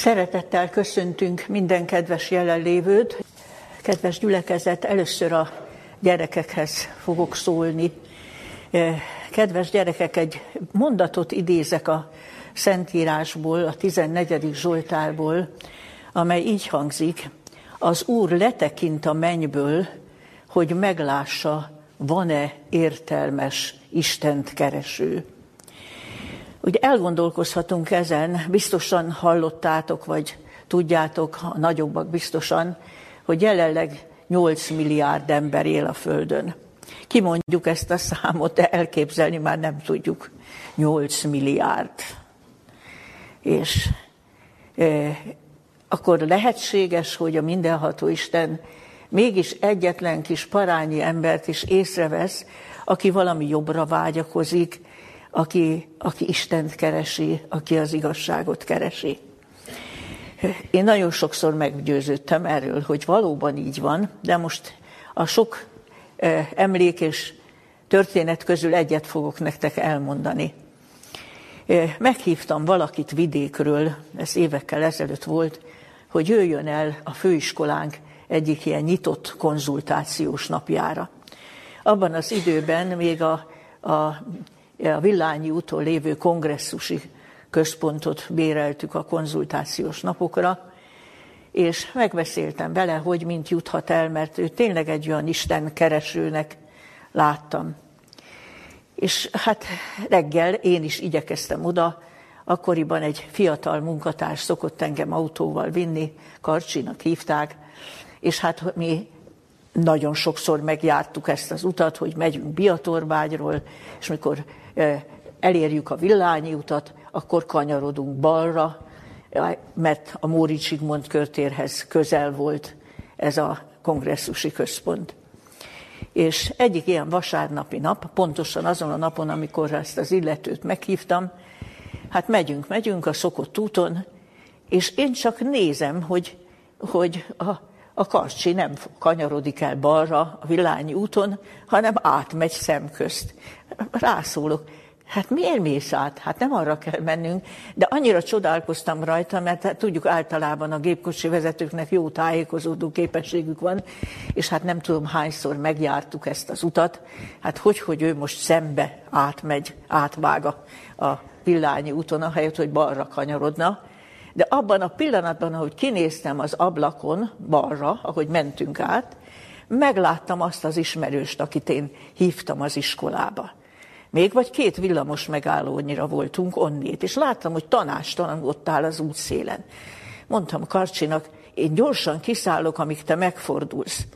Szeretettel köszöntünk minden kedves jelenlévőt. Kedves gyülekezet, először a gyerekekhez fogok szólni. Kedves gyerekek, egy mondatot idézek a Szentírásból, a 14. Zsoltárból, amely így hangzik, az Úr letekint a mennyből, hogy meglássa, van-e értelmes Istent kereső. Ugye elgondolkozhatunk ezen, biztosan hallottátok, vagy tudjátok, a nagyobbak biztosan, hogy jelenleg 8 milliárd ember él a Földön. Kimondjuk ezt a számot, de elképzelni már nem tudjuk. 8 milliárd. És e, akkor lehetséges, hogy a mindenható Isten mégis egyetlen kis parányi embert is észrevesz, aki valami jobbra vágyakozik, aki, aki Istent keresi, aki az igazságot keresi. Én nagyon sokszor meggyőződtem erről, hogy valóban így van, de most a sok emlék és történet közül egyet fogok nektek elmondani. Meghívtam valakit vidékről, ez évekkel ezelőtt volt, hogy jöjjön el a főiskolánk egyik ilyen nyitott konzultációs napjára. Abban az időben még a, a, a Villányi úton lévő kongresszusi központot béreltük a konzultációs napokra, és megbeszéltem vele, hogy mint juthat el, mert ő tényleg egy olyan Isten keresőnek láttam. És hát reggel én is igyekeztem oda, akkoriban egy fiatal munkatárs szokott engem autóval vinni, Karcsinak hívták, és hát mi nagyon sokszor megjártuk ezt az utat, hogy megyünk Biatorbágyról, és mikor elérjük a Villányi utat, akkor kanyarodunk balra, mert a Móri Zsigmond körtérhez közel volt ez a kongresszusi központ. És egyik ilyen vasárnapi nap, pontosan azon a napon, amikor ezt az illetőt meghívtam, hát megyünk, megyünk a szokott úton, és én csak nézem, hogy, hogy a, a karcsi nem kanyarodik el balra a Villányi úton, hanem átmegy szemközt. Rászólok, Hát miért mész át? Hát nem arra kell mennünk, de annyira csodálkoztam rajta, mert hát tudjuk általában a gépkocsi vezetőknek jó tájékozódó képességük van, és hát nem tudom hányszor megjártuk ezt az utat, hát hogy, hogy ő most szembe átmegy, átvág a Villányi úton, ahelyett, hogy balra kanyarodna. De abban a pillanatban, ahogy kinéztem az ablakon balra, ahogy mentünk át, megláttam azt az ismerőst, akit én hívtam az iskolába. Még vagy két villamos megállónyira voltunk onnét, és láttam, hogy tanástalan ott áll az útszélen. Mondtam Karcsinak, én gyorsan kiszállok, amíg te megfordulsz.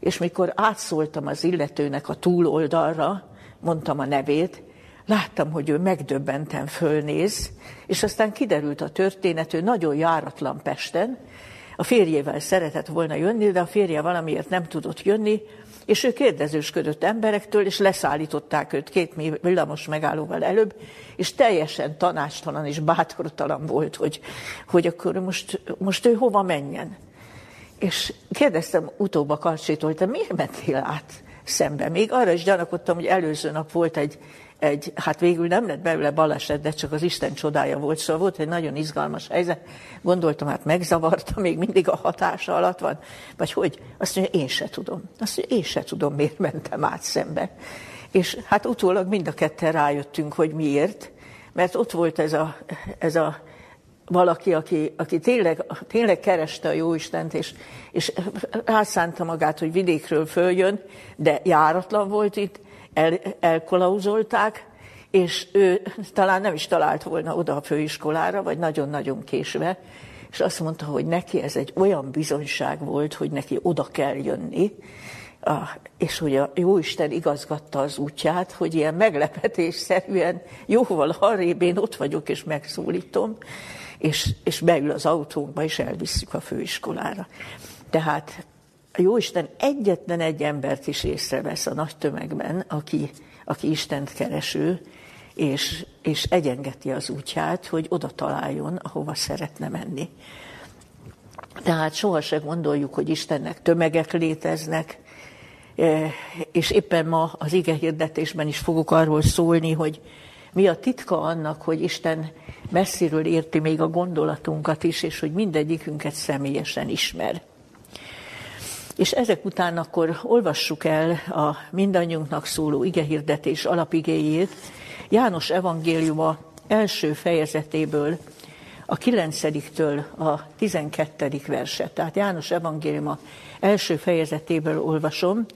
És mikor átszóltam az illetőnek a túloldalra, mondtam a nevét, láttam, hogy ő megdöbbenten fölnéz, és aztán kiderült a történet, ő nagyon járatlan Pesten, a férjével szeretett volna jönni, de a férje valamiért nem tudott jönni, és ő kérdezősködött emberektől, és leszállították őt két villamos megállóval előbb, és teljesen tanástalan és bátortalan volt, hogy, hogy akkor most, most ő hova menjen. És kérdeztem utóbb a Karcsétól, te miért mentél át szembe? Még arra is gyanakodtam, hogy előző nap volt egy egy, hát végül nem lett belőle baleset, de csak az Isten csodája volt, szóval volt egy nagyon izgalmas helyzet. Gondoltam, hát megzavarta, még mindig a hatása alatt van. Vagy hogy? Azt mondja, én se tudom. Azt mondja, én se tudom, miért mentem át szembe. És hát utólag mind a ketten rájöttünk, hogy miért. Mert ott volt ez a, ez a valaki, aki, aki tényleg, tényleg kereste a Jóistent, és, és rászánta magát, hogy vidékről följön, de járatlan volt itt, el, elkolauzolták, és ő talán nem is talált volna oda a főiskolára, vagy nagyon-nagyon késve, és azt mondta, hogy neki ez egy olyan bizonyság volt, hogy neki oda kell jönni, és hogy a Jóisten igazgatta az útját, hogy ilyen meglepetésszerűen jóval arrébb én ott vagyok, és megszólítom, és, és beül az autónkba, és elvisszük a főiskolára. Tehát a Jóisten egyetlen egy embert is észrevesz a nagy tömegben, aki, aki Istent kereső, és, és egyengeti az útját, hogy oda találjon, ahova szeretne menni. Tehát sohasem gondoljuk, hogy Istennek tömegek léteznek, e, és éppen ma az ige hirdetésben is fogok arról szólni, hogy Mi a titka annak, hogy Isten messziről érti még a gondolatunkat is, és hogy mindegyikünket személyesen ismer. És ezek után akkor olvassuk el a mindannyiunknak szóló igehirdetés alapigéjét, János evangéliuma első fejezetéből, a 9-től a 12. verset. Tehát János evangéliuma első fejezetéből olvasom,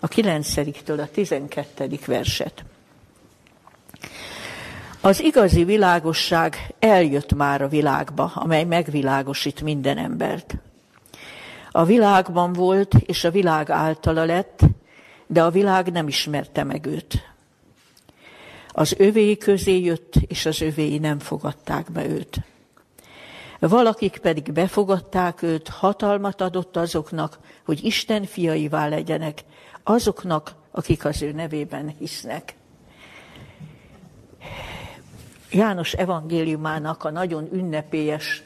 a 9-től a 12. verset. Az igazi világosság eljött már a világba, amely megvilágosít minden embert. A világban volt, és a világ általa lett, de a világ nem ismerte meg őt. Az övéi közé jött, és az övéi nem fogadták be őt. Valakik pedig befogadták őt, hatalmat adott azoknak, hogy Isten fiaivá legyenek, azoknak, akik az ő nevében hisznek. János evangéliumának a nagyon ünnepélyes,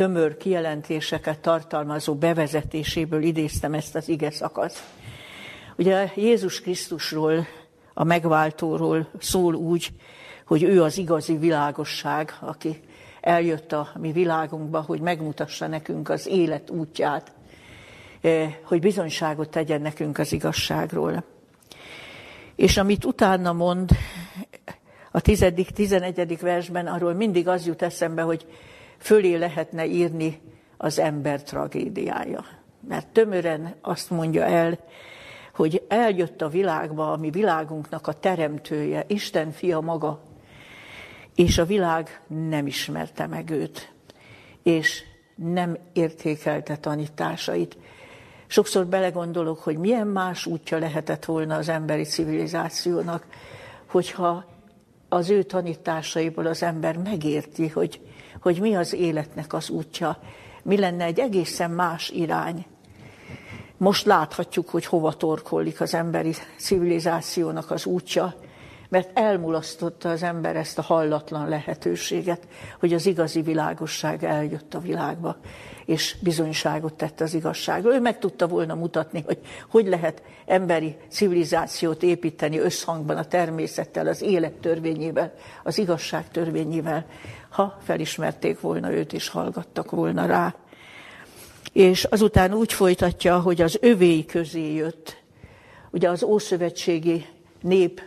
tömör kijelentéseket tartalmazó bevezetéséből idéztem ezt az ige szakaszt. Ugye Jézus Krisztusról, a megváltóról szól úgy, hogy ő az igazi világosság, aki eljött a mi világunkba, hogy megmutassa nekünk az élet útját, eh, hogy bizonyságot tegyen nekünk az igazságról. És amit utána mond, a tizedik, tizenegyedik versben arról mindig az jut eszembe, hogy fölé lehetne írni az ember tragédiája. Mert tömören azt mondja el, hogy eljött a világba, ami világunknak a teremtője, Isten fia maga, és a világ nem ismerte meg őt, és nem értékelte tanításait. Sokszor belegondolok, hogy milyen más útja lehetett volna az emberi civilizációnak, hogyha az ő tanításaiból az ember megérti, hogy, hogy mi az életnek az útja, mi lenne egy egészen más irány. Most láthatjuk, hogy hova torkollik az emberi civilizációnak az útja, mert elmulasztotta az ember ezt a hallatlan lehetőséget, hogy az igazi világosság eljött a világba, és bizonyságot tett az igazságról. Ő meg tudta volna mutatni, hogy hogy lehet emberi civilizációt építeni összhangban a természettel, az élet törvényével, az igazság törvényével, ha felismerték volna őt és hallgattak volna rá. És azután úgy folytatja, hogy az övéi közé jött, ugye az ószövetségi nép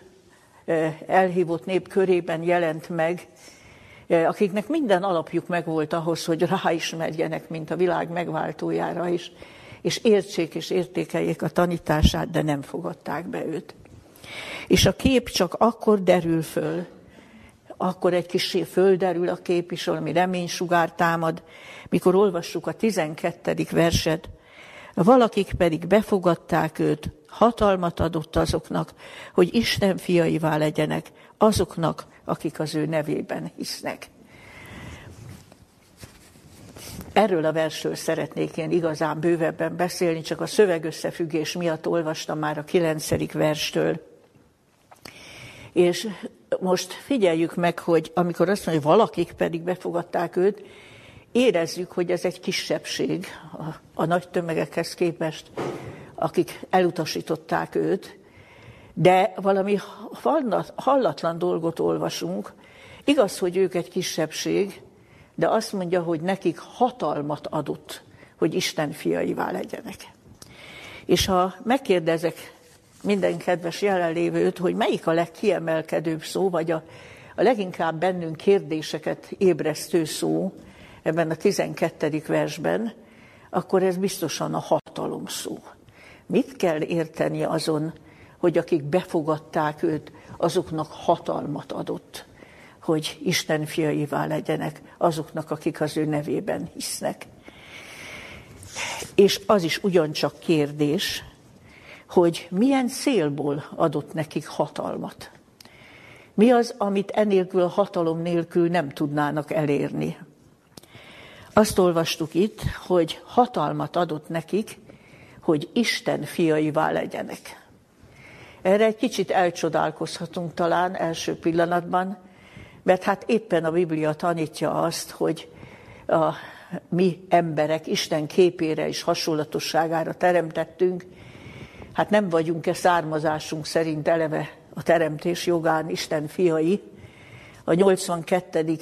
elhívott nép körében jelent meg, akiknek minden alapjuk megvolt ahhoz, hogy ráismerjenek, mint a világ megváltójára is, és értsék és értékeljék a tanítását, de nem fogadták be őt. És a kép csak akkor derül föl, akkor egy kis földerül a kép is, valami reménysugár támad, mikor olvassuk a 12. verset, valakik pedig befogadták őt, hatalmat adott azoknak, hogy Isten fiaivá legyenek, azoknak, akik az ő nevében hisznek. Erről a versről szeretnék én igazán bővebben beszélni, csak a szövegösszefüggés miatt olvastam már a kilencedik verstől. És most figyeljük meg, hogy amikor azt mondja, hogy valakik pedig befogadták őt, érezzük, hogy ez egy kisebbség a, a nagy tömegekhez képest, akik elutasították őt, de valami hallatlan dolgot olvasunk. Igaz, hogy ők egy kisebbség, de azt mondja, hogy nekik hatalmat adott, hogy Isten fiaivá legyenek. És ha megkérdezek minden kedves jelenlévőt, hogy melyik a legkiemelkedőbb szó, vagy a, a leginkább bennünk kérdéseket ébresztő szó ebben a 12. versben, akkor ez biztosan a hatalom szó. Mit kell érteni azon, hogy akik befogadták őt, azoknak hatalmat adott, hogy Isten fiaivá legyenek, azoknak, akik az ő nevében hisznek. És az is ugyancsak kérdés, hogy milyen célból adott nekik hatalmat. Mi az, amit enélkül a hatalom nélkül nem tudnának elérni. Azt olvastuk itt, hogy hatalmat adott nekik, hogy Isten fiaivá legyenek. Erre egy kicsit elcsodálkozhatunk talán első pillanatban, mert hát éppen a Biblia tanítja azt, hogy a mi emberek Isten képére és hasonlatosságára teremtettünk, hát nem vagyunk-e származásunk szerint eleve a teremtés jogán Isten fiai, A 82.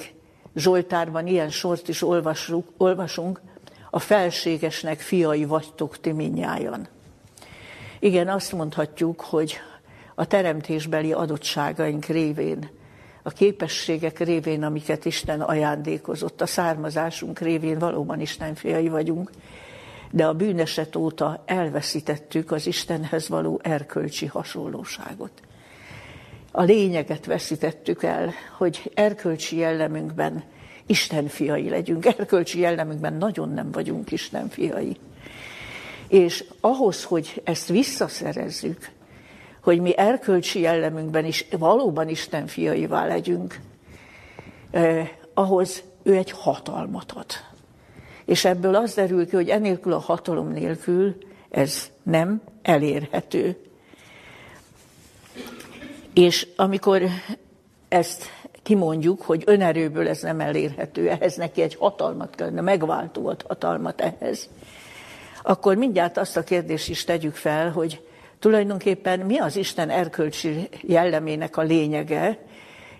Zsoltárban ilyen sort is olvasunk, olvasunk, a felségesnek fiai vagytok ti minnyájan. Igen, azt mondhatjuk, hogy a teremtésbeli adottságaink révén, a képességek révén, amiket Isten ajándékozott, a származásunk révén valóban Isten fiai vagyunk, de a bűneset óta elveszítettük az Istenhez való erkölcsi hasonlóságot. A lényeget veszítettük el, hogy erkölcsi jellemünkben Isten fiai legyünk. Erkölcsi jellemünkben nagyon nem vagyunk Isten fiai. És ahhoz, hogy ezt visszaszerezzük, hogy mi erkölcsi jellemünkben is valóban Isten fiaivá legyünk, eh, ahhoz ő egy hatalmat ad. És ebből az derül ki, hogy enélkül a hatalom nélkül ez nem elérhető. És amikor ezt kimondjuk, hogy önerőből ez nem elérhető, ehhez neki egy hatalmat kellene, megváltó hatalmat ehhez, akkor mindjárt azt a kérdést is tegyük fel, hogy tulajdonképpen mi az Isten erkölcsi jellemének a lényege,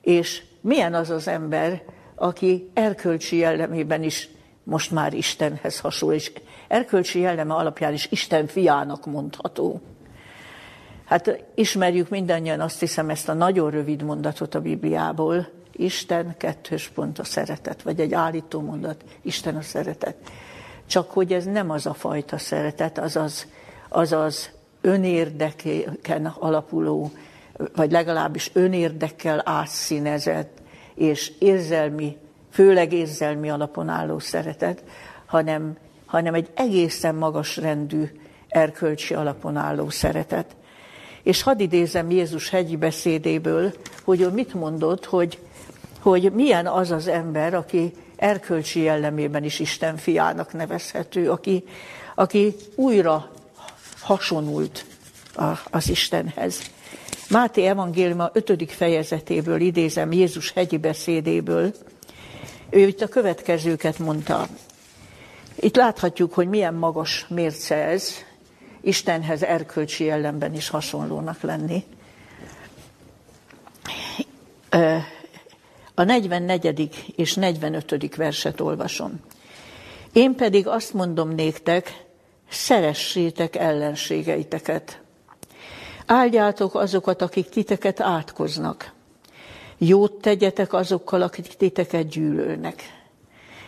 és milyen az az ember, aki erkölcsi jellemében is most már Istenhez hasonló, és erkölcsi jelleme alapján is Isten fiának mondható. Hát ismerjük mindannyian azt hiszem ezt a nagyon rövid mondatot a Bibliából, Isten kettős pont a szeretet, vagy egy állító mondat, Isten a szeretet. Csak hogy ez nem az a fajta szeretet, azaz, azaz önérdeken alapuló, vagy legalábbis önérdekkel átszínezett, és érzelmi, főleg érzelmi alapon álló szeretet, hanem, hanem egy egészen magas rendű erkölcsi alapon álló szeretet. És hadd idézem Jézus hegyi beszédéből, hogy ő mit mondott, hogy, hogy milyen az az ember, aki erkölcsi jellemében is Isten fiának nevezhető, aki, aki újra hasonult az Istenhez. Máté evangélium a 5. fejezetéből idézem Jézus hegyi beszédéből. Ő itt a következőket mondta. Itt láthatjuk, hogy milyen magas mérce ez, Istenhez erkölcsi jellemben is hasonlónak lenni. A 44. és 45. verset olvasom. Én pedig azt mondom néktek, szeressétek ellenségeiteket. Áldjátok azokat, akik titeket átkoznak. Jót tegyetek azokkal, akik titeket gyűlölnek.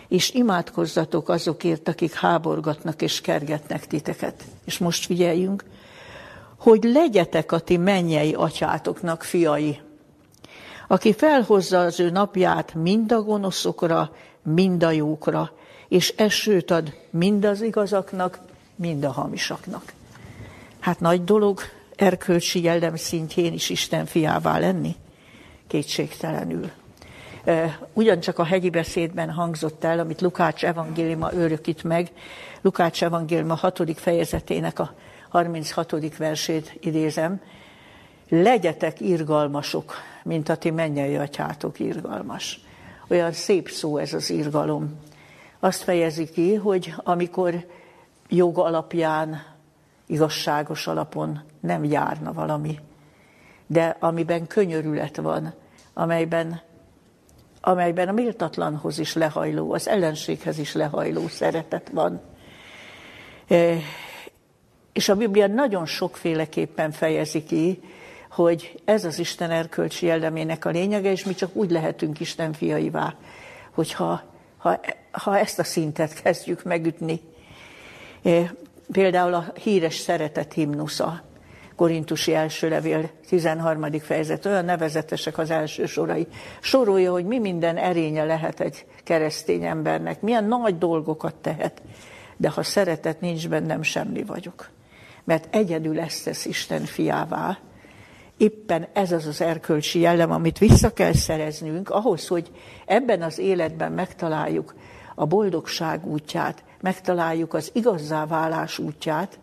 És imádkozzatok azokért, akik háborgatnak és kergetnek titeket. És most figyeljünk, hogy legyetek a ti mennyei atyátoknak fiai, aki felhozza az ő napját mind a gonoszokra, mind a jókra, és esőt ad mind az igazaknak, mind a hamisaknak. Hát nagy dolog erkölcsi jellem szintjén is Isten fiává lenni? Kétségtelenül. Ugyancsak a hegyi beszédben hangzott el, amit Lukács evangéliuma örökít meg, Lukács evangéliuma 6. fejezetének a 36. versét idézem, legyetek irgalmasok, mint a ti mennyei atyátok irgalmas. Olyan szép szó ez az irgalom. Azt fejezi ki, hogy amikor jog alapján, igazságos alapon nem járna valami, de amiben könyörület van, amelyben, amelyben a méltatlanhoz is lehajló, az ellenséghez is lehajló szeretet van. E, és a Biblia nagyon sokféleképpen fejezi ki, hogy ez az Isten erkölcsi jellemének a lényege, és mi csak úgy lehetünk Isten fiaivá, hogyha ha, ha ezt a szintet kezdjük megütni. Például a híres szeretet himnusza, Korintusi első levél 13. fejezet, olyan nevezetesek az első sorai. Sorolja, hogy mi minden erénye lehet egy keresztény embernek, milyen nagy dolgokat tehet, de ha szeretet nincs bennem, semmi vagyok. Mert egyedül ezt tesz Isten fiává, éppen ez az az erkölcsi jellem, amit vissza kell szereznünk, ahhoz, hogy ebben az életben megtaláljuk a boldogság útját, megtaláljuk az igazzá válás útját,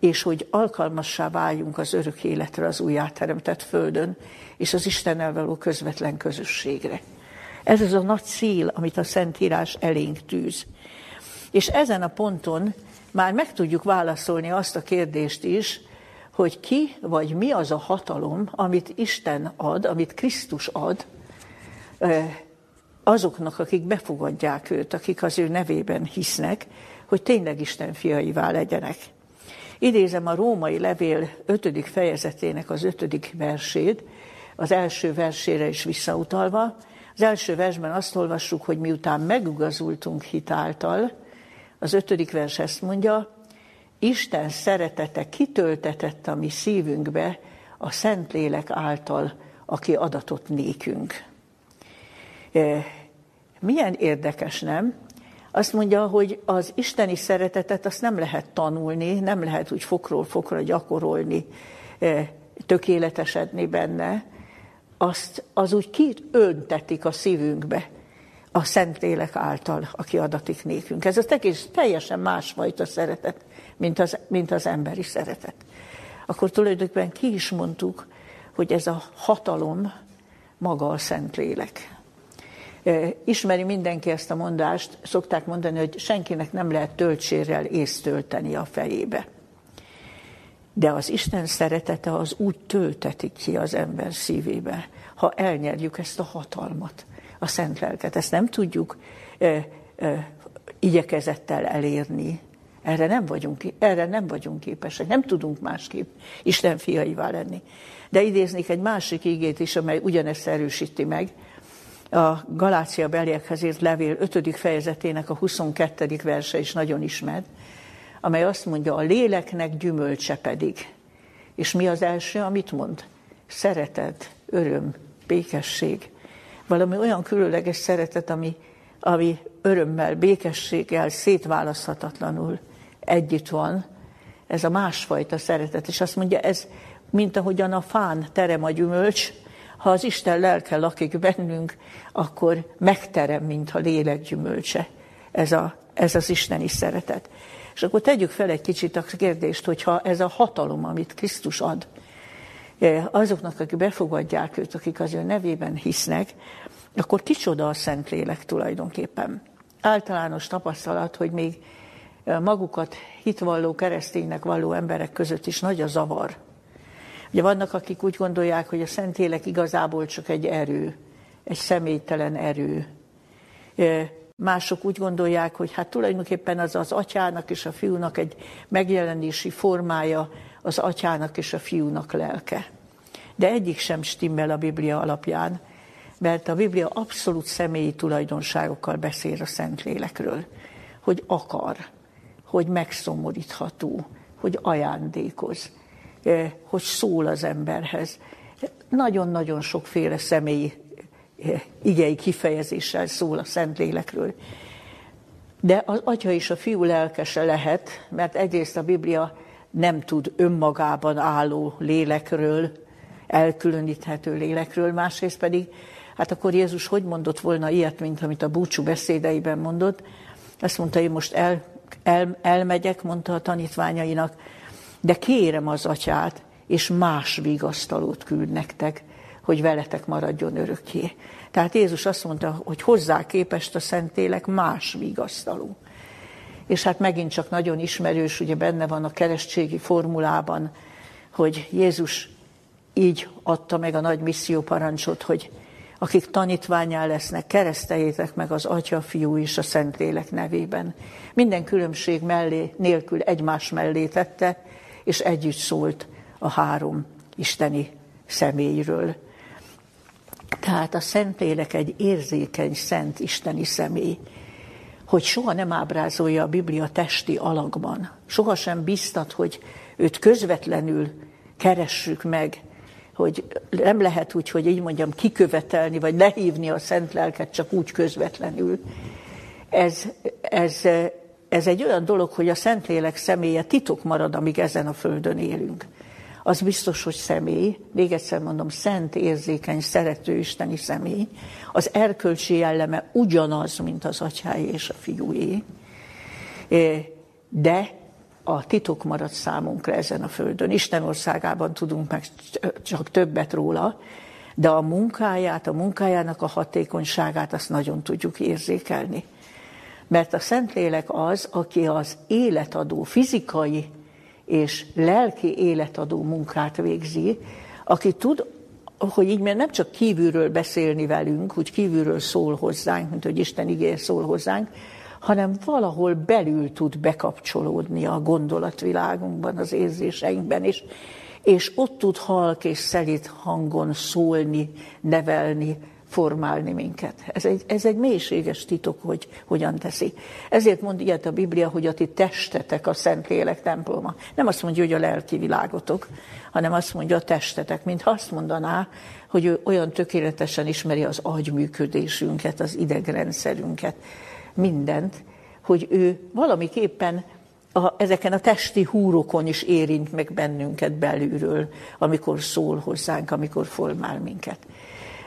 és hogy alkalmassá váljunk az örök életre az újjáteremtett földön, és az Istennel való közvetlen közösségre. Ez az a nagy cél, amit a Szentírás elénk tűz. És ezen a ponton már meg tudjuk válaszolni azt a kérdést is, hogy ki vagy mi az a hatalom, amit Isten ad, amit Krisztus ad, azoknak, akik befogadják őt, akik az ő nevében hisznek, hogy tényleg Isten fiaivá legyenek. Idézem a római levél 5. fejezetének az 5. versét, az első versére is visszautalva. Az első versben azt olvassuk, hogy miután megugazultunk hitáltal, az ötödik vers ezt mondja, Isten szeretete kitöltetett a mi szívünkbe a Szentlélek által, aki adatot nékünk. E, milyen érdekes, nem? Azt mondja, hogy az isteni szeretetet azt nem lehet tanulni, nem lehet úgy fokról fokra gyakorolni, e, tökéletesedni benne, azt, az úgy kiöntetik a szívünkbe a Szentlélek által, aki adatik nékünk. Ez az egész teljesen másfajta szeretet, mint az, mint az emberi szeretet. Akkor tulajdonképpen ki is mondtuk, hogy ez a hatalom maga a Szentlélek. Ismeri mindenki ezt a mondást, szokták mondani, hogy senkinek nem lehet töltsérrel észt tölteni a fejébe. De az Isten szeretete az úgy töltetik ki az ember szívébe, ha elnyerjük ezt a hatalmat, a szent lelket. Ezt nem tudjuk e, e, igyekezettel elérni. Erre nem, vagyunk, erre nem vagyunk képesek, nem tudunk másképp Isten fiaivá lenni. De idéznék egy másik ígét is, amely ugyanezt erősíti meg. A Galácia beliekhez írt levél 5. fejezetének a 22. verse is nagyon ismert, amely azt mondja, a léleknek gyümölcse pedig. És mi az első, amit mond? Szeretet, öröm, békesség. Valami olyan különleges szeretet, ami, ami örömmel, békességgel, szétválaszthatatlanul együtt van. Ez a másfajta szeretet. És azt mondja, ez, mint ahogyan a fán terem a gyümölcs, ha az Isten lelke lakik bennünk, akkor megterem, mint a lélek gyümölcse. Ez, a, ez az isteni szeretet. És akkor tegyük fel egy kicsit a kérdést, hogyha ez a hatalom, amit Krisztus ad, eh, azoknak, akik befogadják őt, akik az ő nevében hisznek, akkor kicsoda a Szentlélek tulajdonképpen. Általános tapasztalat, hogy még eh, magukat hitvalló, kereszténynek valló emberek között is nagy a zavar. Ugye vannak, akik úgy gondolják, hogy a Szentlélek igazából csak egy erő, egy személytelen erő. Mások úgy gondolják, hogy hát tulajdonképpen az az atyának és a fiúnak egy megjelenési formája, az atyának és a fiúnak lelke. De egyik sem stimmel a Biblia alapján, mert a Biblia abszolút személyi tulajdonságokkal beszél a Szentlélekről, hogy akar, hogy megszomorítható, hogy ajándékoz, hogy szól az emberhez. Nagyon-nagyon sokféle személyi igei kifejezéssel szól a Szentlélekről. De az atya és a fiú lelkese lehet, mert egyrészt a Biblia nem tud önmagában álló lélekről, elkülöníthető lélekről, másrészt pedig, hát akkor Jézus hogy mondott volna ilyet, mint amit a búcsú beszédeiben mondott? Azt mondta, hogy most el, el, elmegyek, mondta a tanítványainak, de kérem az atyát, és más vigasztalót küld nektek, hogy veletek maradjon örökké. Tehát Jézus azt mondta, hogy hozzá képest a Szentlélek más vigasztaló. És hát megint csak nagyon ismerős, ugye benne van a keresztségi formulában, hogy Jézus így adta meg a nagy misszió parancsot, hogy akik tanítványá lesznek, kereszteljétek meg az Atya, Fiú és a Szentlélek nevében. Minden különbség mellé, nélkül egymás mellé tette, és együtt szólt a három isteni személyről. Tehát a Szentlélek egy érzékeny, szent isteni személy, hogy soha nem ábrázolja a Biblia testi alakban. Soha sem biztat, hogy őt közvetlenül keressük meg, hogy nem lehet úgy, hogy így mondjam, kikövetelni, vagy lehívni a szent lelket csak úgy közvetlenül. Ez, ez, ez egy olyan dolog, hogy a Szentlélek személye titok marad, amíg ezen a földön élünk az biztos, hogy személy, még egyszer mondom, szent, érzékeny, szerető isteni személy, az erkölcsi jelleme ugyanaz, mint az atyáé és a fiúé, de a titok marad számunkra ezen a földön. Isten országában tudunk meg csak többet róla, de a munkáját, a munkájának a hatékonyságát azt nagyon tudjuk érzékelni. Mert a Szentlélek az, aki az életadó fizikai és lelki életadó munkát végzi, aki tud hogy így mert nem csak kívülről beszélni velünk, hogy kívülről szól hozzánk, mint hogy Isten igény szól hozzánk, hanem valahol belül tud bekapcsolódni a gondolatvilágunkban, az érzéseinkben, és, és ott tud halk és szelít hangon szólni, nevelni, formálni minket. Ez egy, ez egy mélységes titok, hogy hogyan teszi. Ezért mond ilyet a Biblia, hogy a ti testetek a Szentlélek temploma. Nem azt mondja, hogy a lelki világotok, hanem azt mondja a testetek, mintha azt mondaná, hogy ő olyan tökéletesen ismeri az agyműködésünket, az idegrendszerünket, mindent, hogy ő valamiképpen a, ezeken a testi húrokon is érint meg bennünket belülről, amikor szól hozzánk, amikor formál minket.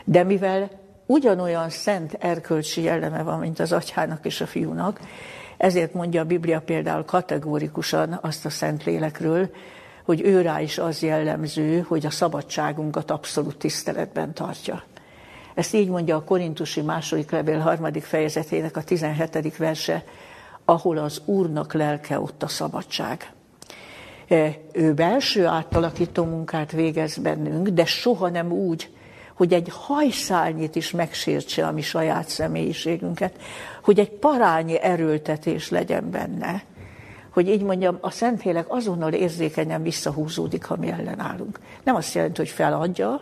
De mivel ugyanolyan szent erkölcsi jelleme van, mint az atyának és a fiúnak, ezért mondja a Biblia például kategórikusan azt a szent lélekről, hogy ő rá is az jellemző, hogy a szabadságunkat abszolút tiszteletben tartja. Ezt így mondja a Korintusi második levél harmadik fejezetének a 17. verse, ahol az Úrnak lelke ott a szabadság. Ő belső átalakító munkát végez bennünk, de soha nem úgy, hogy egy hajszálnyit is megsértse a mi saját személyiségünket, hogy egy parányi erőltetés legyen benne, hogy így mondjam, a Szentlélek azonnal érzékenyen visszahúzódik, ha mi ellenállunk. Nem azt jelenti, hogy feladja,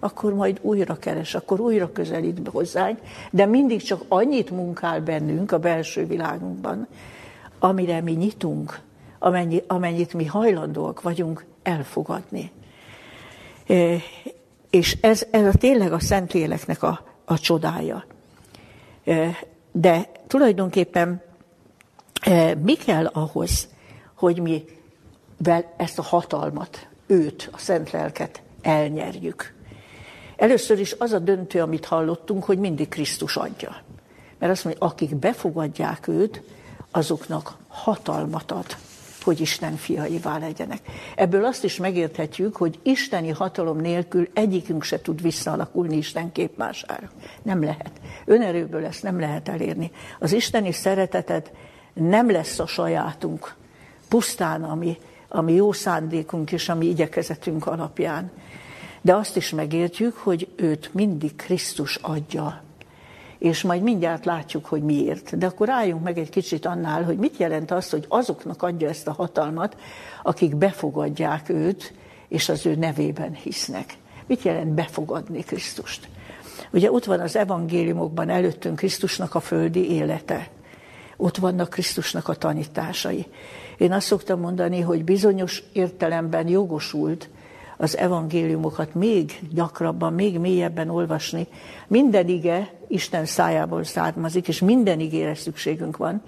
akkor majd újra keres, akkor újra közelít be hozzánk, de mindig csak annyit munkál bennünk a belső világunkban, amire mi nyitunk, amennyi, amennyit mi hajlandóak vagyunk elfogadni. És ez, ez a tényleg a Szentléleknek a, a csodája. De tulajdonképpen mi kell ahhoz, hogy mi ezt a hatalmat, őt, a Szent Lelket elnyerjük? Először is az a döntő, amit hallottunk, hogy mindig Krisztus adja. Mert azt mondja, akik befogadják őt, azoknak hatalmat ad, hogy Isten fiaivá legyenek. Ebből azt is megérthetjük, hogy isteni hatalom nélkül egyikünk se tud visszaalakulni Isten képmására. Nem lehet. Önerőből ezt nem lehet elérni. Az isteni szeretetet nem lesz a sajátunk, pusztán ami, ami jó szándékunk és ami igyekezetünk alapján de azt is megértjük, hogy őt mindig Krisztus adja. És majd mindjárt látjuk, hogy miért. De akkor álljunk meg egy kicsit annál, hogy mit jelent az, hogy azoknak adja ezt a hatalmat, akik befogadják őt, és az ő nevében hisznek. Mit jelent befogadni Krisztust? Ugye ott van az evangéliumokban előttünk Krisztusnak a földi élete. Ott vannak Krisztusnak a tanításai. Én azt szoktam mondani, hogy bizonyos értelemben jogosult az evangéliumokat még gyakrabban, még mélyebben olvasni. Minden ige Isten szájából származik, és minden igére szükségünk van,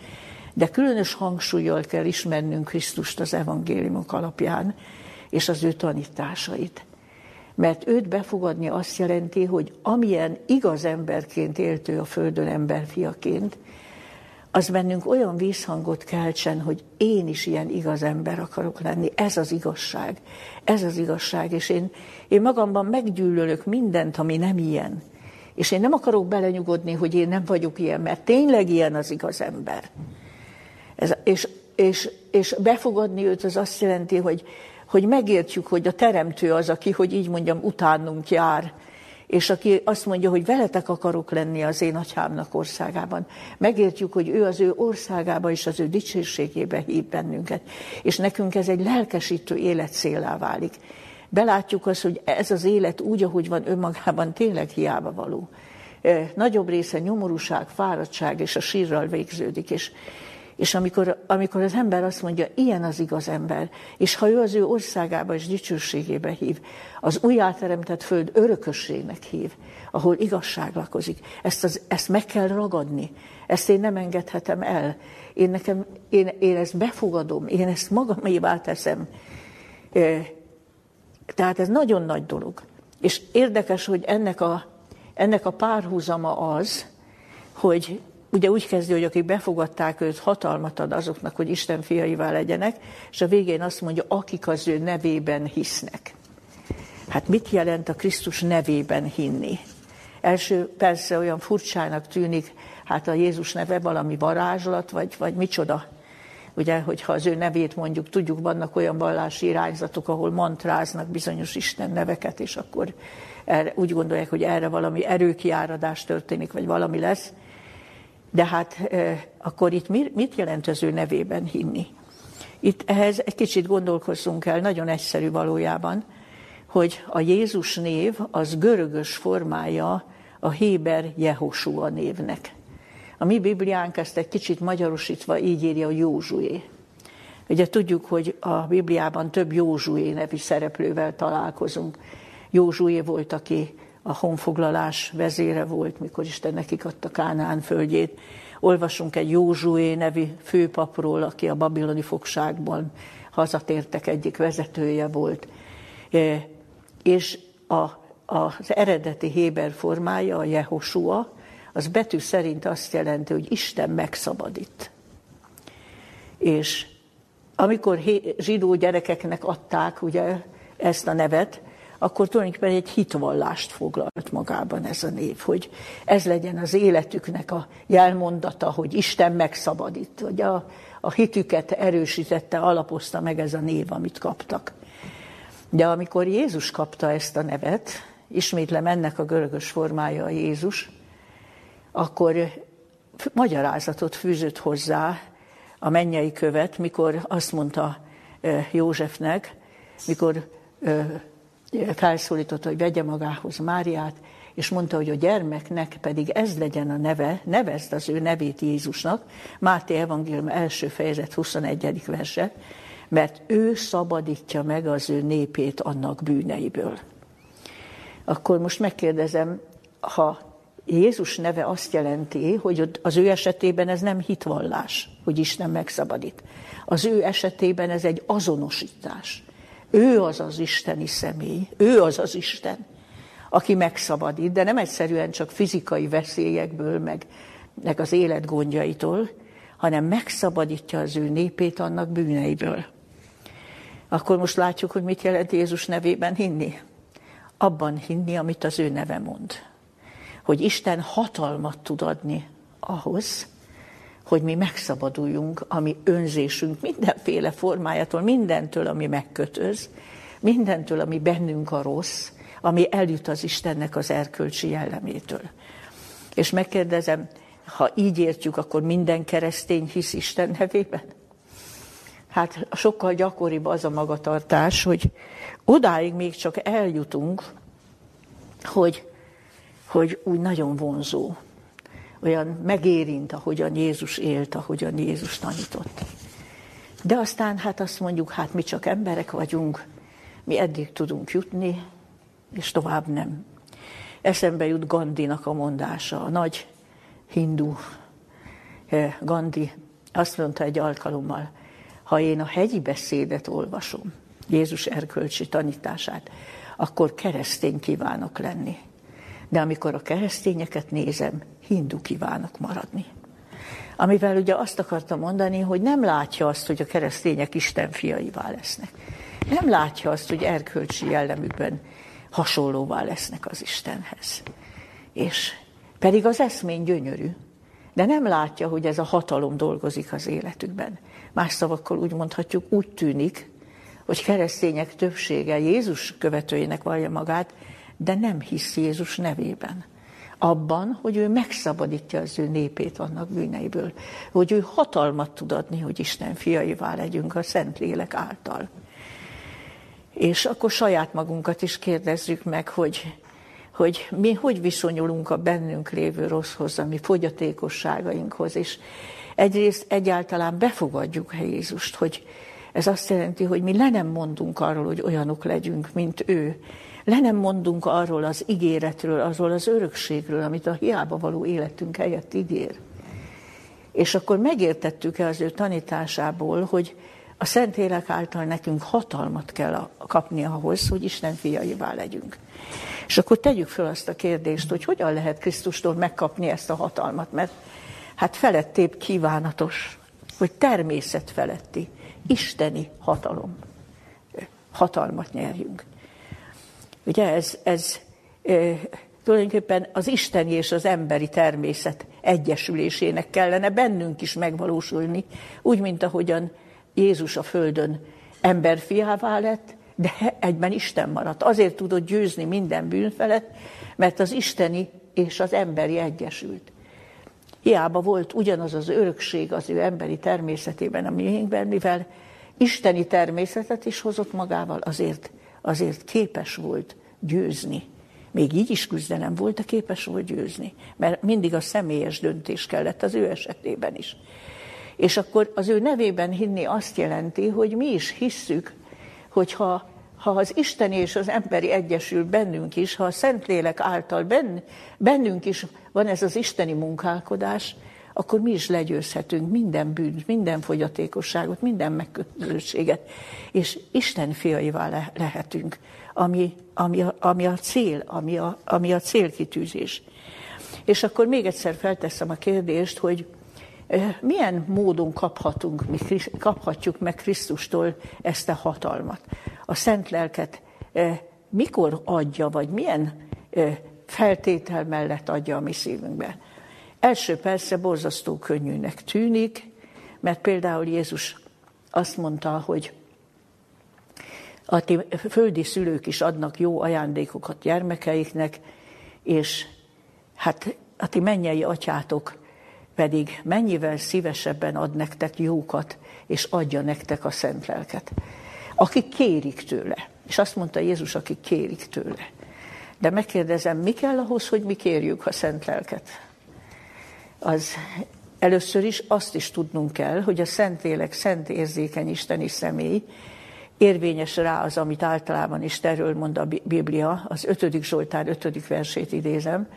de különös hangsúlyjal kell ismernünk Krisztust az evangéliumok alapján, és az ő tanításait. Mert őt befogadni azt jelenti, hogy amilyen igaz emberként éltő a földön emberfiaként, az bennünk olyan vízhangot keltsen, hogy én is ilyen igaz ember akarok lenni. Ez az igazság. Ez az igazság. És én, én magamban meggyűlölök mindent, ami nem ilyen. És én nem akarok belenyugodni, hogy én nem vagyok ilyen, mert tényleg ilyen az igaz ember. Ez, és, és, és befogadni őt az azt jelenti, hogy, hogy megértjük, hogy a teremtő az, aki, hogy így mondjam, utánunk jár, és aki azt mondja, hogy veletek akarok lenni az én atyámnak országában. Megértjük, hogy ő az ő országába és az ő dicsőségébe hív bennünket. És nekünk ez egy lelkesítő életszélá válik. Belátjuk azt, hogy ez az élet úgy, ahogy van önmagában, tényleg hiába való. Nagyobb része nyomorúság, fáradtság és a sírral végződik. És, és amikor, amikor az ember azt mondja, ilyen az igaz ember, és ha ő az ő országába és dicsőségébe hív, az újjáteremtett föld örökösségnek hív, ahol igazság lakozik, ezt, az, ezt meg kell ragadni, ezt én nem engedhetem el. Én, nekem, én, én ezt befogadom, én ezt magamévá teszem. Tehát ez nagyon nagy dolog. És érdekes, hogy ennek a, ennek a párhuzama az, hogy ugye úgy kezdő, hogy akik befogadták őt, hatalmat ad azoknak, hogy Isten fiaivá legyenek, és a végén azt mondja, akik az ő nevében hisznek. Hát mit jelent a Krisztus nevében hinni? Első persze olyan furcsának tűnik, hát a Jézus neve valami varázslat, vagy, vagy micsoda. ugye, hogyha az ő nevét mondjuk, tudjuk, vannak olyan vallási irányzatok, ahol mantráznak bizonyos Isten neveket, és akkor erre, úgy gondolják, hogy erre valami erőkiáradás történik, vagy valami lesz. De hát akkor itt mit jelent az ő nevében hinni? Itt ehhez egy kicsit gondolkozzunk el, nagyon egyszerű valójában, hogy a Jézus név az görögös formája a Héber Jehosua névnek. A mi Bibliánk ezt egy kicsit magyarosítva így írja, hogy Józsué. Ugye tudjuk, hogy a Bibliában több Józsué nevű szereplővel találkozunk. Józsué volt, aki a honfoglalás vezére volt, mikor Isten nekik adta Kánaán földjét. Olvasunk egy Józsué nevű főpapról, aki a babiloni fogságban hazatértek egyik vezetője volt. E, és a, az eredeti Héber formája, a Jehosua, az betű szerint azt jelenti, hogy Isten megszabadít. És amikor zsidó gyerekeknek adták ugye ezt a nevet, akkor tulajdonképpen egy hitvallást foglalt magában ez a név, hogy ez legyen az életüknek a jelmondata, hogy Isten megszabadít, hogy a, a hitüket erősítette, alapozta meg ez a név, amit kaptak. De amikor Jézus kapta ezt a nevet, ismétlem ennek a görögös formája a Jézus, akkor magyarázatot fűzött hozzá a mennyei követ, mikor azt mondta Józsefnek, mikor felszólította, hogy vegye magához Máriát, és mondta, hogy a gyermeknek pedig ez legyen a neve, nevezd az ő nevét Jézusnak, Máté Evangélium első fejezet 21. verse, mert ő szabadítja meg az ő népét annak bűneiből. Akkor most megkérdezem, ha Jézus neve azt jelenti, hogy az ő esetében ez nem hitvallás, hogy Isten megszabadít. Az ő esetében ez egy azonosítás. Ő az az isteni személy, ő az az Isten, aki megszabadít, de nem egyszerűen csak fizikai veszélyekből, meg, meg az élet gondjaitól, hanem megszabadítja az ő népét annak bűneiből. Akkor most látjuk, hogy mit jelent Jézus nevében hinni. Abban hinni, amit az ő neve mond. Hogy Isten hatalmat tud adni ahhoz, hogy mi megszabaduljunk a mi önzésünk mindenféle formájától, mindentől, ami megkötöz, mindentől, ami bennünk a rossz, ami eljut az Istennek az erkölcsi jellemétől. És megkérdezem, ha így értjük, akkor minden keresztény hisz Isten nevében? Hát sokkal gyakoribb az a magatartás, hogy odáig még csak eljutunk, hogy, hogy úgy nagyon vonzó olyan megérint, ahogyan Jézus élt, ahogyan Jézus tanított. De aztán hát azt mondjuk, hát mi csak emberek vagyunk, mi eddig tudunk jutni, és tovább nem. Eszembe jut Gandinak a mondása, a nagy hindu eh, Gandhi azt mondta egy alkalommal, ha én a hegyi beszédet olvasom, Jézus erkölcsi tanítását, akkor keresztény kívánok lenni. De amikor a keresztényeket nézem, hindu kívánok maradni. Amivel ugye azt akartam mondani, hogy nem látja azt, hogy a keresztények Isten fiaivá lesznek. Nem látja azt, hogy erkölcsi jellemükben hasonlóvá lesznek az Istenhez. És pedig az eszmény gyönyörű, de nem látja, hogy ez a hatalom dolgozik az életükben. Más szavakkal úgy mondhatjuk, úgy tűnik, hogy keresztények többsége Jézus követőjének vallja magát, de nem hisz Jézus nevében. Abban, hogy ő megszabadítja az ő népét annak bűneiből. Hogy ő hatalmat tud adni, hogy Isten fiaivá legyünk a Szentlélek által. És akkor saját magunkat is kérdezzük meg, hogy, hogy mi hogy viszonyulunk a bennünk lévő rosszhoz, a mi fogyatékosságainkhoz, és egyrészt egyáltalán befogadjuk Jézust, hogy ez azt jelenti, hogy mi le nem mondunk arról, hogy olyanok legyünk, mint ő, le nem mondunk arról az ígéretről, arról az örökségről, amit a hiába való életünk helyett ígér. És akkor megértettük-e az ő tanításából, hogy a Szentlélek által nekünk hatalmat kell kapni ahhoz, hogy Isten fiaivá legyünk. És akkor tegyük fel azt a kérdést, hogy hogyan lehet Krisztustól megkapni ezt a hatalmat, mert hát felettébb kívánatos, hogy természet feletti, isteni hatalom, hatalmat nyerjünk. Ugye ez, ez e, tulajdonképpen az isteni és az emberi természet egyesülésének kellene bennünk is megvalósulni, úgy, mint ahogyan Jézus a földön emberfiává lett, de egyben Isten maradt. Azért tudott győzni minden bűn felett, mert az isteni és az emberi egyesült. Hiába volt ugyanaz az örökség az ő emberi természetében, a miénkben, mivel isteni természetet is hozott magával, azért, azért képes volt győzni. Még így is küzdelem volt, de képes volt győzni. Mert mindig a személyes döntés kellett az ő esetében is. És akkor az ő nevében hinni azt jelenti, hogy mi is hisszük, hogyha ha az isteni és az emberi egyesül bennünk is, ha a Szentlélek által bennünk is van ez az isteni munkálkodás, akkor mi is legyőzhetünk minden bűnt, minden fogyatékosságot, minden megkötözöttséget, és Isten fiaivá le- lehetünk, ami, ami, a, ami a cél, ami a, ami a célkitűzés. És akkor még egyszer felteszem a kérdést, hogy milyen módon kaphatunk, mi kaphatjuk meg Krisztustól ezt a hatalmat. A szent lelket mikor adja, vagy milyen feltétel mellett adja a mi szívünkbe. Első persze borzasztó könnyűnek tűnik, mert például Jézus azt mondta, hogy a ti földi szülők is adnak jó ajándékokat gyermekeiknek, és hát a ti mennyei atyátok pedig mennyivel szívesebben ad nektek jókat, és adja nektek a szent lelket. Akik kérik tőle. És azt mondta Jézus, akik kérik tőle. De megkérdezem, mi kell ahhoz, hogy mi kérjük a szent lelket? Az először is azt is tudnunk kell, hogy a Szentlélek szent érzékeny isteni személy, érvényes rá az, amit általában is erről mond a Biblia, az 5. Zsoltár 5. versét idézem,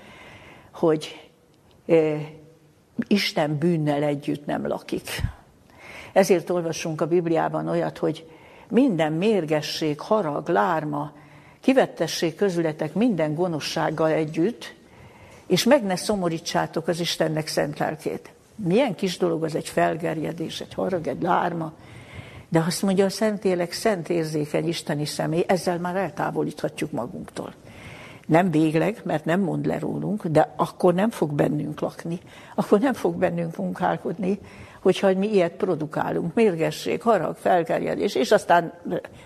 hogy Isten bűnnel együtt nem lakik. Ezért olvasunk a Bibliában olyat, hogy minden mérgesség, harag, lárma, kivettessék közületek minden gonoszsággal együtt, és meg ne szomorítsátok az Istennek szent lelkét. Milyen kis dolog az egy felgerjedés, egy harag, egy lárma, de azt mondja a Szentélek, szent érzékeny isteni személy, ezzel már eltávolíthatjuk magunktól. Nem végleg, mert nem mond le rólunk, de akkor nem fog bennünk lakni, akkor nem fog bennünk munkálkodni, hogyha mi ilyet produkálunk, mérgesség, harag, felkerjedés, és aztán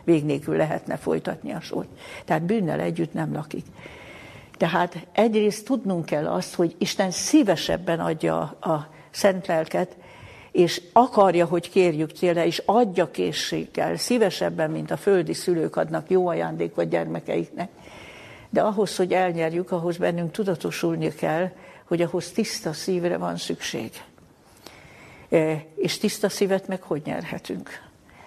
vég lehetne folytatni a sort. Tehát bűnnel együtt nem lakik. Tehát egyrészt tudnunk kell azt, hogy Isten szívesebben adja a szent lelket, és akarja, hogy kérjük tőle, és adja készséggel, szívesebben, mint a földi szülők adnak jó ajándékot gyermekeiknek. De ahhoz, hogy elnyerjük, ahhoz bennünk tudatosulni kell, hogy ahhoz tiszta szívre van szükség. E, és tiszta szívet meg hogy nyerhetünk?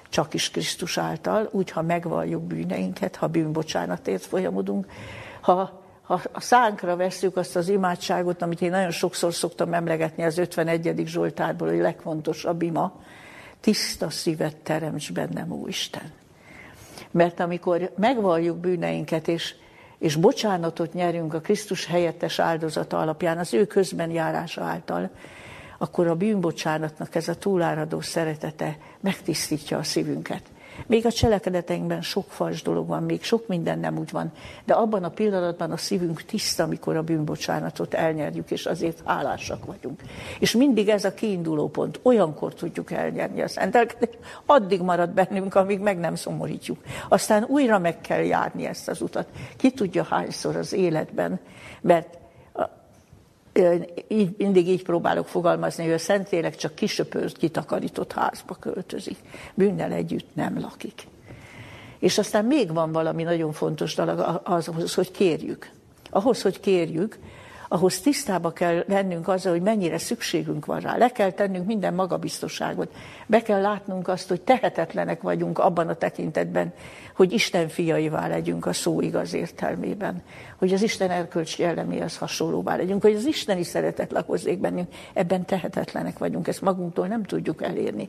Csak is Krisztus által, úgy, ha megvalljuk bűneinket, ha bűnbocsánatért folyamodunk, ha, ha a szánkra veszük azt az imádságot, amit én nagyon sokszor szoktam emlegetni az 51. Zsoltárból, hogy legfontosabb ima, tiszta szívet teremts bennem, ó Isten. Mert amikor megvalljuk bűneinket, és, és bocsánatot nyerünk a Krisztus helyettes áldozata alapján, az ő közben járása által, akkor a bűnbocsánatnak ez a túláradó szeretete megtisztítja a szívünket. Még a cselekedeteinkben sok fals dolog van, még sok minden nem úgy van, de abban a pillanatban a szívünk tiszta, amikor a bűnbocsánatot elnyerjük, és azért hálásak vagyunk. És mindig ez a kiinduló pont, olyankor tudjuk elnyerni a szentelkedést, addig marad bennünk, amíg meg nem szomorítjuk. Aztán újra meg kell járni ezt az utat. Ki tudja hányszor az életben, mert így, mindig így próbálok fogalmazni, hogy a Szentlélek csak kisöpört, kitakarított házba költözik. Bűnnel együtt nem lakik. És aztán még van valami nagyon fontos dolog ahhoz, hogy kérjük. Ahhoz, hogy kérjük, ahhoz tisztába kell lennünk azzal, hogy mennyire szükségünk van rá. Le kell tennünk minden magabiztosságot. Be kell látnunk azt, hogy tehetetlenek vagyunk abban a tekintetben, hogy Isten fiaivá legyünk a szó igaz értelmében. Hogy az Isten erkölcsi jelleméhez hasonlóvá legyünk, hogy az isteni szeretet lakozzék bennünk. Ebben tehetetlenek vagyunk, ezt magunktól nem tudjuk elérni.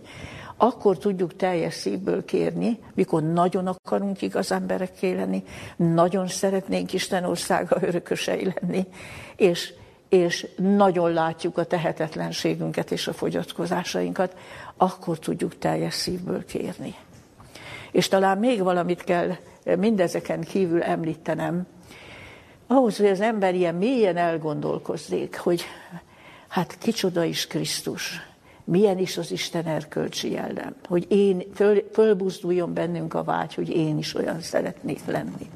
Akkor tudjuk teljes szívből kérni, mikor nagyon akarunk igaz emberekké lenni, nagyon szeretnénk Isten országa örökösei lenni, és, és nagyon látjuk a tehetetlenségünket és a fogyatkozásainkat, akkor tudjuk teljes szívből kérni. És talán még valamit kell mindezeken kívül említenem, ahhoz, hogy az ember ilyen mélyen elgondolkozzék, hogy hát kicsoda is Krisztus, milyen is az Isten erkölcsi jellem, hogy én, föl, fölbuzduljon bennünk a vágy, hogy én is olyan szeretnék lenni.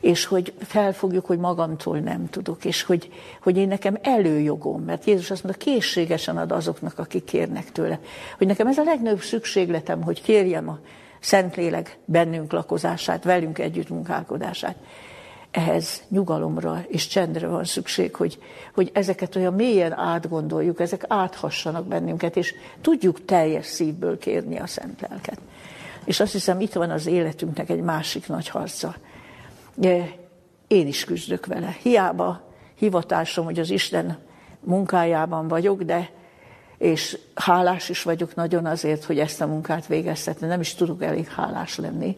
És hogy felfogjuk, hogy magamtól nem tudok, és hogy, hogy én nekem előjogom, mert Jézus azt mondta, készségesen ad azoknak, akik kérnek tőle. Hogy nekem ez a legnagyobb szükségletem, hogy kérjem a Szentlélek bennünk lakozását, velünk együtt munkálkodását ehhez nyugalomra és csendre van szükség, hogy, hogy ezeket olyan mélyen átgondoljuk, ezek áthassanak bennünket, és tudjuk teljes szívből kérni a szent lelket. És azt hiszem, itt van az életünknek egy másik nagy harca. Én is küzdök vele. Hiába hivatásom, hogy az Isten munkájában vagyok, de és hálás is vagyok nagyon azért, hogy ezt a munkát végeztetni. Nem is tudok elég hálás lenni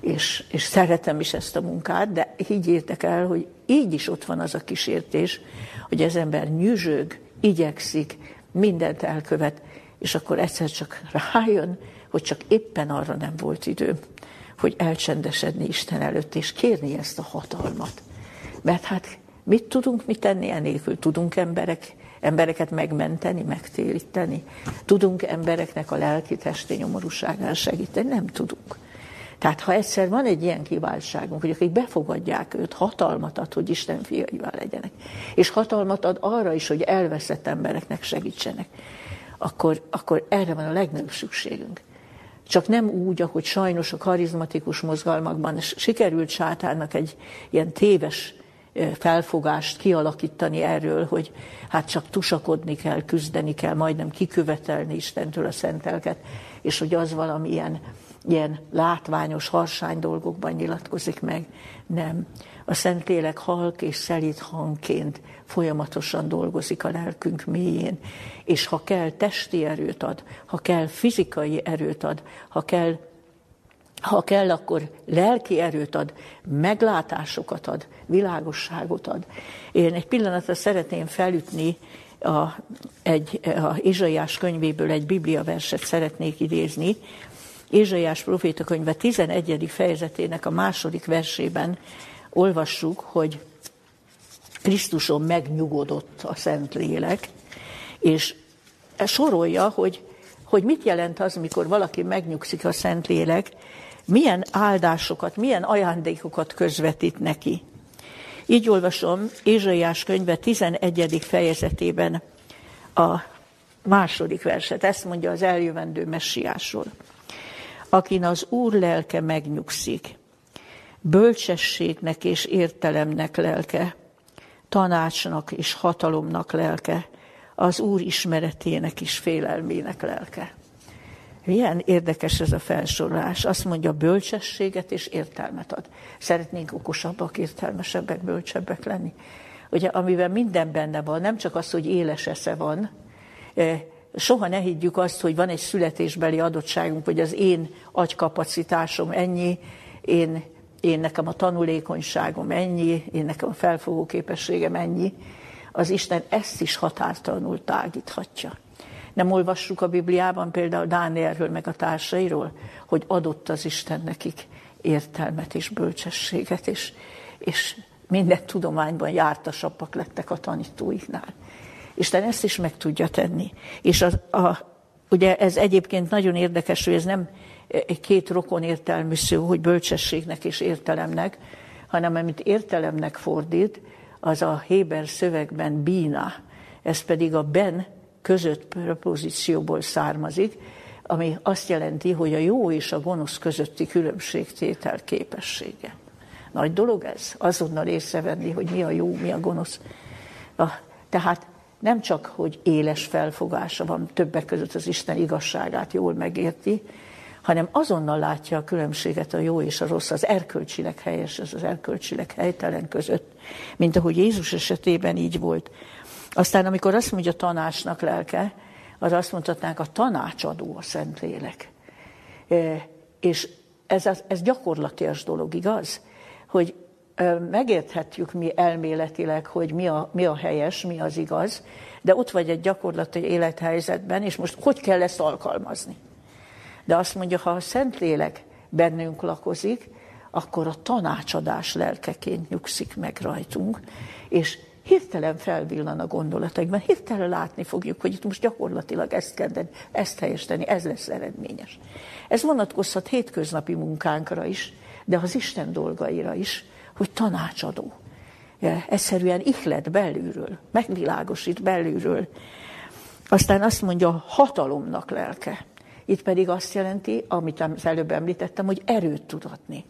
és, és szeretem is ezt a munkát, de higgyétek el, hogy így is ott van az a kísértés, hogy az ember nyüzsög, igyekszik, mindent elkövet, és akkor egyszer csak rájön, hogy csak éppen arra nem volt idő, hogy elcsendesedni Isten előtt, és kérni ezt a hatalmat. Mert hát mit tudunk mi tenni enélkül? Tudunk emberek, embereket megmenteni, megtéríteni? Tudunk embereknek a lelki-testi nyomorúságán segíteni? Nem tudunk. Tehát ha egyszer van egy ilyen kiváltságunk, hogy akik befogadják őt, hatalmat ad, hogy Isten fiaivá legyenek, és hatalmat ad arra is, hogy elveszett embereknek segítsenek, akkor, akkor erre van a legnagyobb szükségünk. Csak nem úgy, ahogy sajnos a karizmatikus mozgalmakban sikerült sátánnak egy ilyen téves felfogást kialakítani erről, hogy hát csak tusakodni kell, küzdeni kell, majdnem kikövetelni Istentől a szentelket, és hogy az valamilyen ilyen látványos, harsány dolgokban nyilatkozik meg. Nem. A Szentlélek halk és szelít hangként folyamatosan dolgozik a lelkünk mélyén, és ha kell, testi erőt ad, ha kell, fizikai erőt ad, ha kell, ha kell, akkor lelki erőt ad, meglátásokat ad, világosságot ad. Én egy pillanatra szeretném felütni a, egy, a Izsaiás könyvéből egy biblia verset szeretnék idézni, Ézsaiás proféta könyve 11. fejezetének a második versében olvassuk, hogy Krisztuson megnyugodott a Szentlélek, és sorolja, hogy, hogy mit jelent az, mikor valaki megnyugszik a Szentlélek, milyen áldásokat, milyen ajándékokat közvetít neki. Így olvasom Ézsaiás könyve 11. fejezetében a második verset. Ezt mondja az eljövendő messiásról akin az Úr lelke megnyugszik, bölcsességnek és értelemnek lelke, tanácsnak és hatalomnak lelke, az Úr ismeretének is félelmének lelke. Milyen érdekes ez a felsorolás. Azt mondja, bölcsességet és értelmet ad. Szeretnénk okosabbak, értelmesebbek, bölcsebbek lenni. Ugye, amiben minden benne van, nem csak az, hogy éles esze van, eh, soha ne higgyük azt, hogy van egy születésbeli adottságunk, hogy az én agykapacitásom ennyi, én, én nekem a tanulékonyságom ennyi, én nekem a felfogó képességem ennyi. Az Isten ezt is határtalanul tágíthatja. Nem olvassuk a Bibliában például Dánielről meg a társairól, hogy adott az Isten nekik értelmet és bölcsességet, és, és minden tudományban jártasabbak lettek a tanítóiknál. Isten ezt is meg tudja tenni. És az, a, ugye ez egyébként nagyon érdekes, hogy ez nem két rokon értelmű szó, hogy bölcsességnek és értelemnek, hanem amit értelemnek fordít, az a Héber szövegben bína, ez pedig a ben között propozícióból származik, ami azt jelenti, hogy a jó és a gonosz közötti különbségtétel képessége. Nagy dolog ez, azonnal észrevenni, hogy mi a jó, mi a gonosz. Tehát nem csak, hogy éles felfogása van, többek között az Isten igazságát jól megérti, hanem azonnal látja a különbséget a jó és a rossz, az erkölcsileg helyes, az erkölcsileg helytelen között, mint ahogy Jézus esetében így volt. Aztán, amikor azt mondja tanácsnak lelke, az azt mondhatnánk, a tanácsadó a Szentlélek. E, és ez, ez gyakorlatias dolog, igaz? Hogy megérthetjük mi elméletileg, hogy mi a, mi a helyes, mi az igaz, de ott vagy egy gyakorlati élethelyzetben, és most hogy kell ezt alkalmazni? De azt mondja, ha a Szentlélek bennünk lakozik, akkor a tanácsadás lelkeként nyugszik meg rajtunk, és hirtelen felvillan a gondolataikban, hirtelen látni fogjuk, hogy itt most gyakorlatilag ezt kell tenni, ezt helyesíteni, ez lesz eredményes. Ez vonatkozhat hétköznapi munkánkra is, de az Isten dolgaira is, hogy tanácsadó. Egyszerűen ihlet belülről, megvilágosít belülről. Aztán azt mondja, hatalomnak lelke. Itt pedig azt jelenti, amit az előbb említettem, hogy erőt tud adni.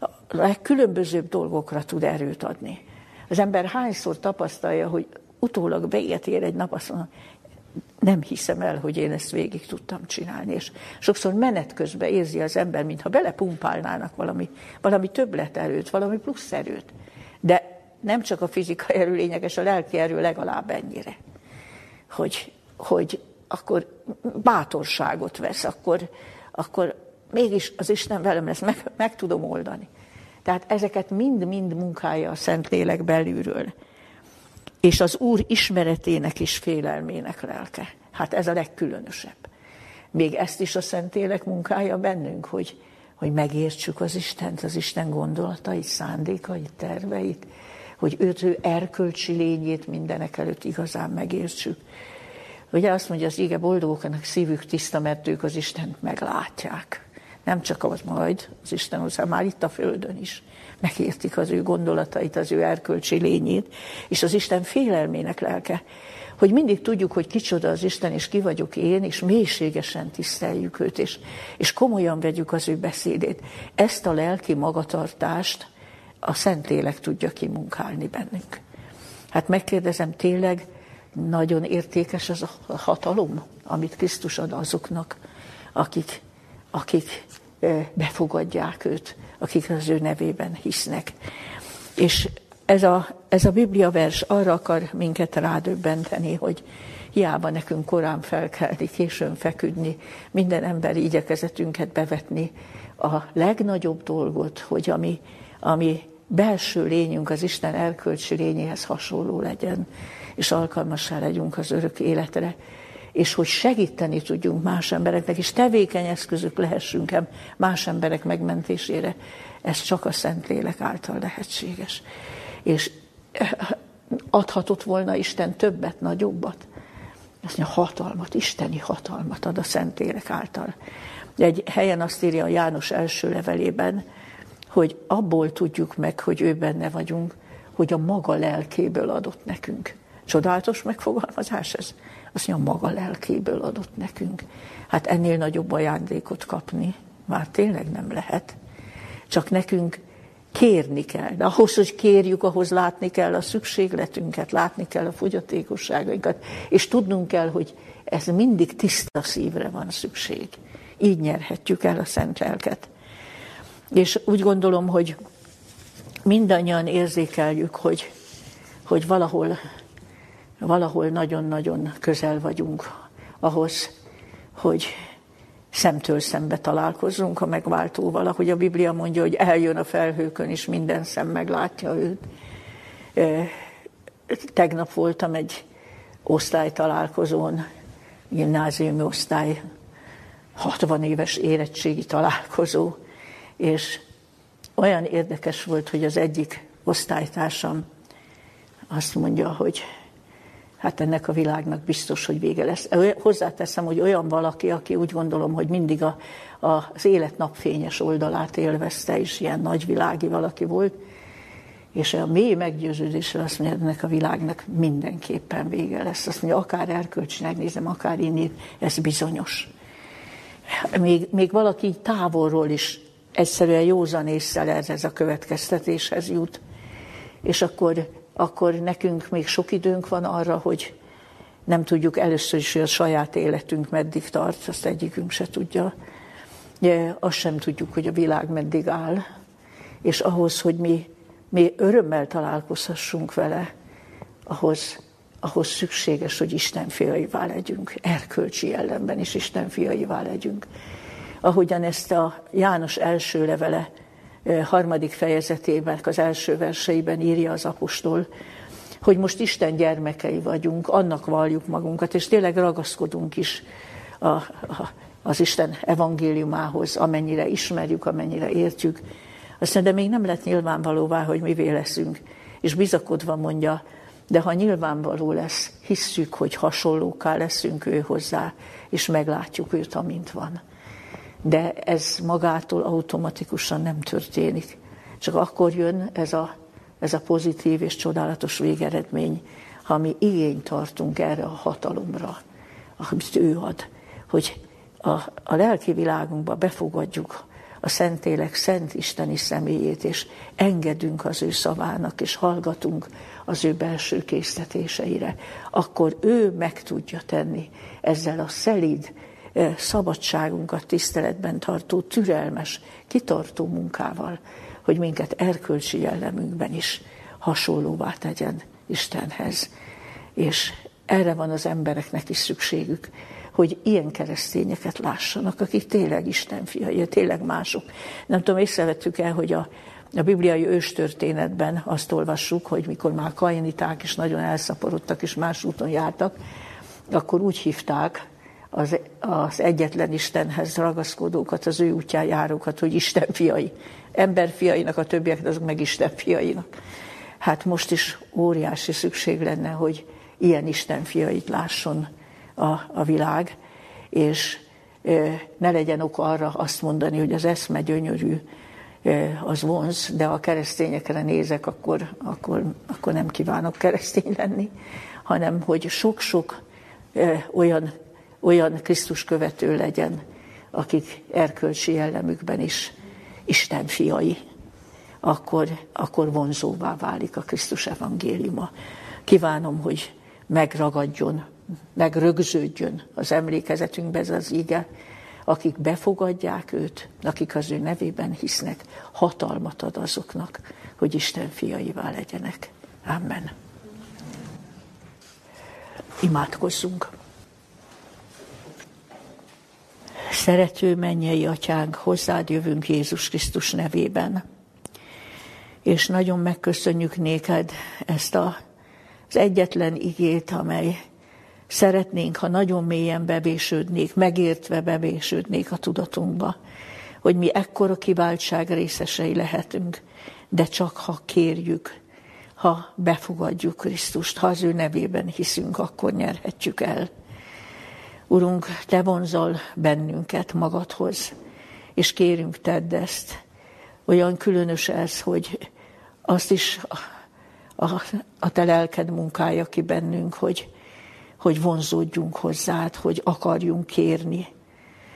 A legkülönbözőbb dolgokra tud erőt adni. Az ember hányszor tapasztalja, hogy utólag véget ér egy nap, azt mondja, nem hiszem el, hogy én ezt végig tudtam csinálni. És sokszor menet közben érzi az ember, mintha belepumpálnának valami, valami többleterőt, valami plusz erőt. De nem csak a fizikai erő lényeges, a lelki erő legalább ennyire. Hogy, hogy akkor bátorságot vesz, akkor, akkor mégis az Isten velem lesz, meg, meg tudom oldani. Tehát ezeket mind-mind munkálja a Szentlélek belülről. És az Úr ismeretének is félelmének lelke. Hát ez a legkülönösebb. Még ezt is a Szentlélek munkája bennünk, hogy, hogy megértsük az Istent, az Isten gondolatait, szándékait, terveit, hogy őt ő erkölcsi lényét mindenek előtt igazán megértsük. Ugye azt mondja az ige, boldogoknak szívük tiszta, mert ők az Istent meglátják. Nem csak az majd, az Isten hozzá, már itt a Földön is. Megértik az ő gondolatait, az ő erkölcsi lényét, és az Isten félelmének lelke, hogy mindig tudjuk, hogy kicsoda az Isten, és ki vagyok én, és mélységesen tiszteljük őt, és, és komolyan vegyük az ő beszédét. Ezt a lelki magatartást a Szentlélek tudja kimunkálni bennünk. Hát megkérdezem, tényleg nagyon értékes az a hatalom, amit Krisztus ad azoknak, akik, akik befogadják őt, akik az ő nevében hisznek. És ez a, ez a Biblia vers arra akar minket rádöbbenteni, hogy hiába nekünk korán felkelni, későn feküdni, minden emberi igyekezetünket bevetni, a legnagyobb dolgot, hogy ami, ami belső lényünk az Isten erkölcsi lényéhez hasonló legyen, és alkalmassá legyünk az örök életre, és hogy segíteni tudjunk más embereknek, és tevékeny eszközök lehessünk más emberek megmentésére, ez csak a Szentlélek által lehetséges. És eh, adhatott volna Isten többet, nagyobbat. Azt mondja, hatalmat, isteni hatalmat ad a Szentlélek által. Egy helyen azt írja a János első levelében, hogy abból tudjuk meg, hogy ő benne vagyunk, hogy a maga lelkéből adott nekünk. Csodálatos megfogalmazás ez. Azt mondja, maga lelkéből adott nekünk. Hát ennél nagyobb ajándékot kapni már tényleg nem lehet. Csak nekünk kérni kell. De ahhoz, hogy kérjük, ahhoz látni kell a szükségletünket, látni kell a fogyatékosságainkat, és tudnunk kell, hogy ez mindig tiszta szívre van szükség. Így nyerhetjük el a szent lelket. És úgy gondolom, hogy mindannyian érzékeljük, hogy, hogy valahol, valahol nagyon-nagyon közel vagyunk ahhoz, hogy szemtől szembe találkozzunk a megváltóval, ahogy a Biblia mondja, hogy eljön a felhőkön, és minden szem meglátja őt. Tegnap voltam egy osztálytalálkozón, gimnáziumi osztály, 60 éves érettségi találkozó, és olyan érdekes volt, hogy az egyik osztálytársam azt mondja, hogy hát ennek a világnak biztos, hogy vége lesz. Hozzáteszem, hogy olyan valaki, aki úgy gondolom, hogy mindig a, a, az élet napfényes oldalát élvezte, és ilyen nagyvilági valaki volt, és a mély meggyőződéssel azt mondja, ennek a világnak mindenképpen vége lesz. Azt mondja, akár erkölcsinek nézem, akár inni, ez bizonyos. Még, még valaki távolról is egyszerűen józan észre ez a következtetéshez jut. És akkor, akkor nekünk még sok időnk van arra, hogy nem tudjuk először is, hogy a saját életünk meddig tart, azt egyikünk se tudja. De azt sem tudjuk, hogy a világ meddig áll. És ahhoz, hogy mi, mi örömmel találkozhassunk vele, ahhoz, ahhoz szükséges, hogy Isten fiaivá legyünk, erkölcsi ellenben is Isten fiaivá legyünk ahogyan ezt a János első levele harmadik fejezetében, az első verseiben írja az apostol, hogy most Isten gyermekei vagyunk, annak valljuk magunkat, és tényleg ragaszkodunk is a, a, az Isten evangéliumához, amennyire ismerjük, amennyire értjük. Aztán de még nem lett nyilvánvalóvá, hogy mivé leszünk. És bizakodva mondja, de ha nyilvánvaló lesz, hisszük, hogy hasonlóká leszünk ő hozzá, és meglátjuk őt, amint van. De ez magától automatikusan nem történik. Csak akkor jön ez a, ez a pozitív és csodálatos végeredmény, ha mi igényt tartunk erre a hatalomra, amit ő ad, hogy a, a lelki világunkba befogadjuk a Szentélek szent isteni személyét, és engedünk az ő szavának, és hallgatunk az ő belső késztetéseire, akkor ő meg tudja tenni ezzel a szelíd szabadságunkat tiszteletben tartó, türelmes, kitartó munkával, hogy minket erkölcsi jellemünkben is hasonlóvá tegyen Istenhez. És erre van az embereknek is szükségük, hogy ilyen keresztényeket lássanak, akik tényleg Isten fiai, tényleg mások. Nem tudom, észrevettük el, hogy a, a bibliai őstörténetben azt olvassuk, hogy mikor már kainiták is nagyon elszaporodtak és más úton jártak, akkor úgy hívták az, az egyetlen Istenhez ragaszkodókat, az ő útján járókat, hogy Isten fiai. Ember fiainak, a többiek azok meg Isten fiainak. Hát most is óriási szükség lenne, hogy ilyen Isten fiait lásson a, a világ, és ne legyen ok arra azt mondani, hogy az eszme gyönyörű, az vonz, de ha keresztényekre nézek, akkor, akkor, akkor nem kívánok keresztény lenni, hanem hogy sok-sok olyan, olyan Krisztus követő legyen, akik erkölcsi jellemükben is Isten fiai, akkor, akkor vonzóvá válik a Krisztus evangéliuma. Kívánom, hogy megragadjon, megrögződjön az emlékezetünkbe ez az ige, akik befogadják őt, akik az ő nevében hisznek, hatalmat ad azoknak, hogy Isten fiaivá legyenek. Amen. Imádkozzunk. Szerető mennyei atyánk, hozzád jövünk Jézus Krisztus nevében. És nagyon megköszönjük néked ezt a, az egyetlen igét, amely szeretnénk, ha nagyon mélyen bevésődnék, megértve bevésődnék a tudatunkba, hogy mi ekkora kiváltság részesei lehetünk, de csak ha kérjük, ha befogadjuk Krisztust, ha az ő nevében hiszünk, akkor nyerhetjük el. Urunk, Te vonzol bennünket magadhoz, és kérünk Tedd ezt. Olyan különös ez, hogy azt is a, a, a Te lelked munkája ki bennünk, hogy, hogy vonzódjunk hozzád, hogy akarjunk kérni.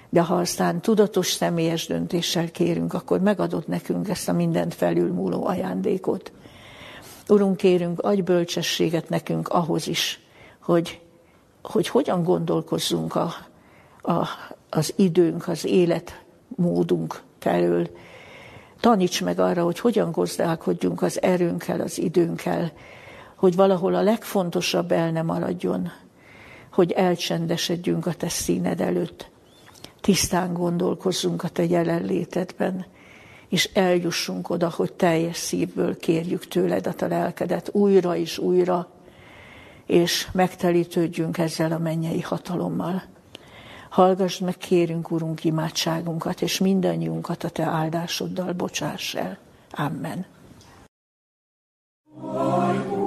De ha aztán tudatos személyes döntéssel kérünk, akkor megadod nekünk ezt a mindent felülmúló ajándékot. Urunk, kérünk, adj bölcsességet nekünk ahhoz is, hogy hogy hogyan gondolkozzunk a, a, az időnk, az életmódunk felől. Taníts meg arra, hogy hogyan gazdálkodjunk az erőnkkel, az időnkkel, hogy valahol a legfontosabb el nem maradjon, hogy elcsendesedjünk a te színed előtt, tisztán gondolkozzunk a te jelenlétedben, és eljussunk oda, hogy teljes szívből kérjük tőled a te lelkedet újra és újra, és megtelítődjünk ezzel a mennyei hatalommal. Hallgassd meg, kérünk, Urunk, imádságunkat, és mindannyiunkat a Te áldásoddal bocsáss el. Amen. Amen.